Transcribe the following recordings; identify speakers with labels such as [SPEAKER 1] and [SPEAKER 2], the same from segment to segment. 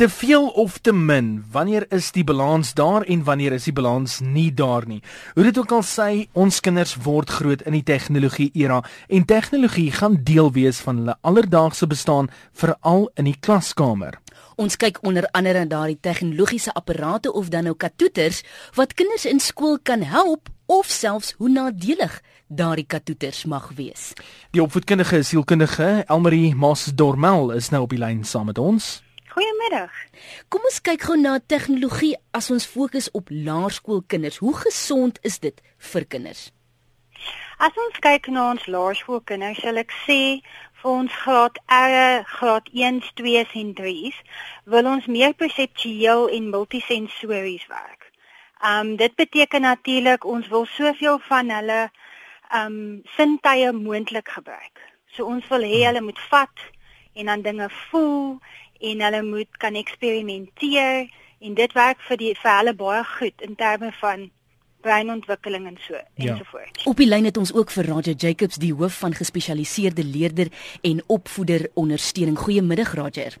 [SPEAKER 1] Te veel of te min, wanneer is die balans daar en wanneer is die balans nie daar nie? Hoe dit ook al sê, ons kinders word groot in die tegnologie era en tegnologie gaan deel wees van hulle alledaagse bestaan, veral in die klaskamer.
[SPEAKER 2] Ons kyk onder andere na daardie tegnologiese apparate of dan nou katoeters wat kinders in skool kan help of selfs hoe nadelig daardie katoeters mag wees.
[SPEAKER 1] Die opvoedkundige sielkundige Elmarie Maas-Dormel is nou op die lyn saam met ons.
[SPEAKER 3] Goeiemiddag.
[SPEAKER 2] Kom ons kyk gou na tegnologie as ons fokus op laerskoolkinders. Hoe gesond is dit vir kinders?
[SPEAKER 3] As ons kyk na ons laerskoolkinders, sal ek sê vir ons graad R, graad 1, 2 en 3s wil ons meer perseptueel en multisensories werk. Um dit beteken natuurlik ons wil soveel van hulle um sintuie moontlik gebruik. So ons wil hê hulle moet vat en dan dinge voel en hulle moet kan eksperimenteer en dit werk vir die vir hulle baie goed in terme van breinontwikkeling en so ja. ensovoorts.
[SPEAKER 2] Op die lyn het ons ook vir Roger Jacobs, die hoof van gespesialiseerde leerder en opvoeder ondersteuning. Goeiemiddag Roger.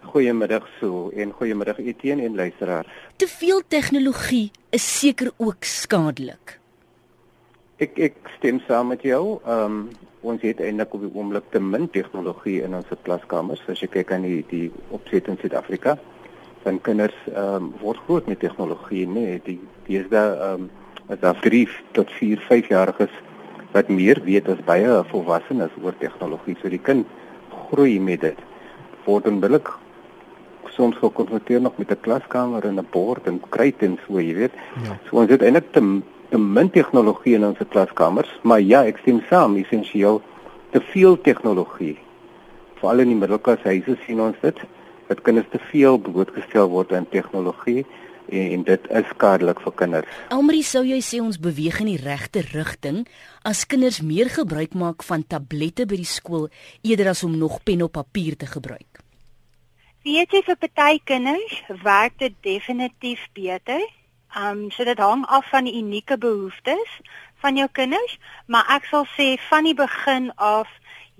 [SPEAKER 4] Goeiemiddag Sue en goeiemiddag Etienne en luisteraars.
[SPEAKER 2] Te veel tegnologie is seker ook skadelik.
[SPEAKER 4] Ek ek stem saam met jou. Ehm um, ons het eintlik op die oomblik te min tegnologie in ons klaskamers. As jy kyk aan die die opset in Suid-Afrika van kinders ehm um, word groot met tegnologie nê. Nee, die die is daar ehm um, as daar 3 tot 4 5 jariges wat meer weet as baie volwassenes oor tegnologie. So die kind groei met dit. Word onmiddellik soms gekonfronteer nog met 'n klaskamer en 'n bord en kruit en so jy weet. Ja. so ons het eintlik te te min tegnologie in ons klaskamers, maar ja, ek stem saam, essensieel te veel tegnologie. Veral in die middelklashuise sien ons dit dat kinders te veel blootgestel word aan tegnologie en, en dit is skadelik vir kinders.
[SPEAKER 2] Almarie, sou jy sê ons beweeg in die regte rigting as kinders meer gebruik maak van tablette by die skool eerder as om nog pen op papier te gebruik?
[SPEAKER 3] Weet jy vir party kinders werk dit definitief beter Ehm um, so dit hang af van die unieke behoeftes van jou kinders, maar ek sal sê van die begin af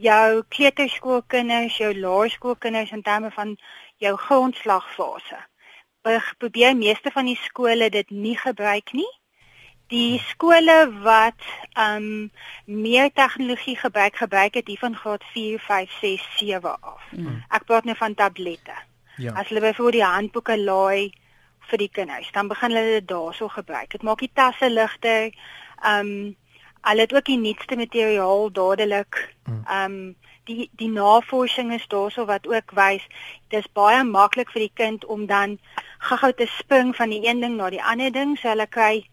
[SPEAKER 3] jou kleuterskoolkinders, jou laerskoolkinders in terme van jou grondslagfase. Probeer meeste van die skole dit nie gebruik nie. Die skole wat ehm um, meer tegnologie gebruik, gebruik dit hier van graad 4, 5, 6, 7 af. Mm. Ek praat nou van tablette. Ja. As hulle byvoorbeeld die handboeke laai vir die kinders. Dan begin hulle dit daarso gebruik. Dit maak die tasse ligter. Ehm um, hulle het ook die nuutste materiaal dadelik. Hmm. Ehm um, die die navorsing is daarso wat ook wys dis baie maklik vir die kind om dan gou-gou te spring van die een ding na die ander ding. So hulle kry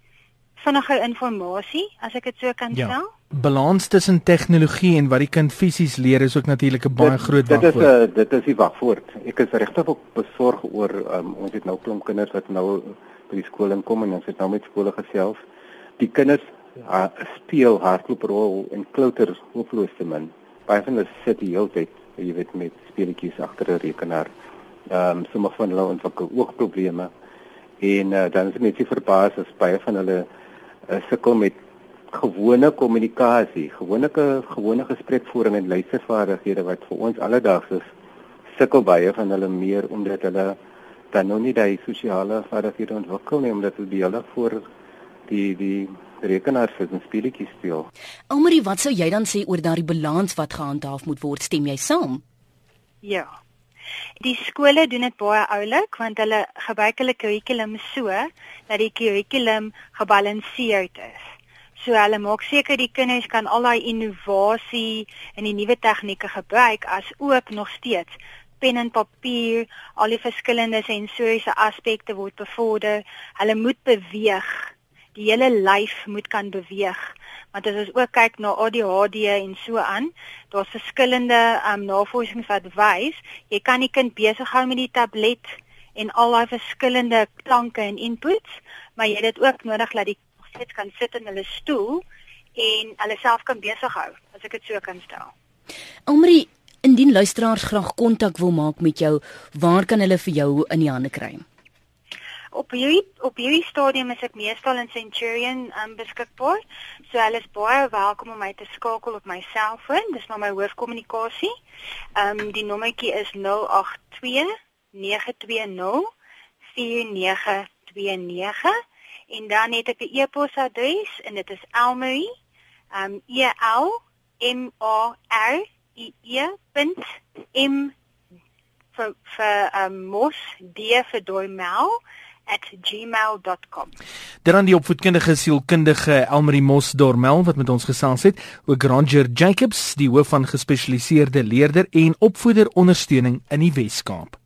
[SPEAKER 3] vinniger inligting as ek dit so kan ja.
[SPEAKER 1] Balans tussen tegnologie en wat die kind fisies leer is ook natuurlik 'n baie groot
[SPEAKER 4] wagwoord. Dit is 'n dit is die wagwoord. Ek is regtig ook besorg oor um, ons het nou klomp kinders wat nou by die skool inkom en ons het nou met skole gesels. Die kinders uh, speel hardlooprol en klouter hopeloos te min. Baie van hulle sit die hele tyd, jy weet, met speletjies agter 'n rekenaar. Ehm um, sommige van hulle ontwikkel oogprobleme en uh, dan is dit net verbaas as baie van hulle uh, sukkel met gewone kommunikasie, gewone gewone gesprekvoering en luistervaardighede wat vir ons alledaags is, sukkel baie van hulle meer omdat hulle dan nog nie daai sosiale vaardighede ontwikkel nie omdat hulle die hele voor die die rekenaar sit en speletjies speel.
[SPEAKER 2] Almarie, wat sou jy dan sê oor daardie balans wat gehandhaaf moet word? Stem jy saam?
[SPEAKER 3] Ja. Die skole doen dit baie oulik want hulle gebruik hulle kurrikulum so dat die kurrikulum gebalanseerd is. So hulle maak seker die kinders kan al daai innovasie en die nuwe tegnieke gebruik as ook nog steeds pen en papier, al die verskillende sensoriese aspekte word bevorder. Hulle moet beweeg. Die hele lyf moet kan beweeg. Want as ons ook kyk na ADHD en so aan, daar's verskillende um, navorsing wat wys, jy kan die kind besig hou met die tablet en al daai verskillende klanke en inputs, maar jy het dit ook nodig dat die steeds kan sit in hulle stoel en hulle self kan besig hou, as ek dit so kan stel.
[SPEAKER 2] Omri, indien luisteraars graag kontak wil maak met jou, waar kan hulle vir jou in die hande kry?
[SPEAKER 3] Op hierdie op hierdie stadium is ek meestal in Centurion um, beskikbaar. So hulle is baie welkom om my te skakel op my selfoon. Dis maar my hoofkommunikasie. Ehm um, die nommertjie is 082 920 4929 en dan het ek 'n e-posadres en dit is elmarie um e l m a r i e m vir vir um, mos d vir doimel @gmail.com.
[SPEAKER 1] Dan die opvoedkundige sielkundige Elmarie Mos Dormel wat met ons gesels het, ook Ranger Jacobs, die hoof van gespesialiseerde leerder en opvoeder ondersteuning in die Wes-Kaap.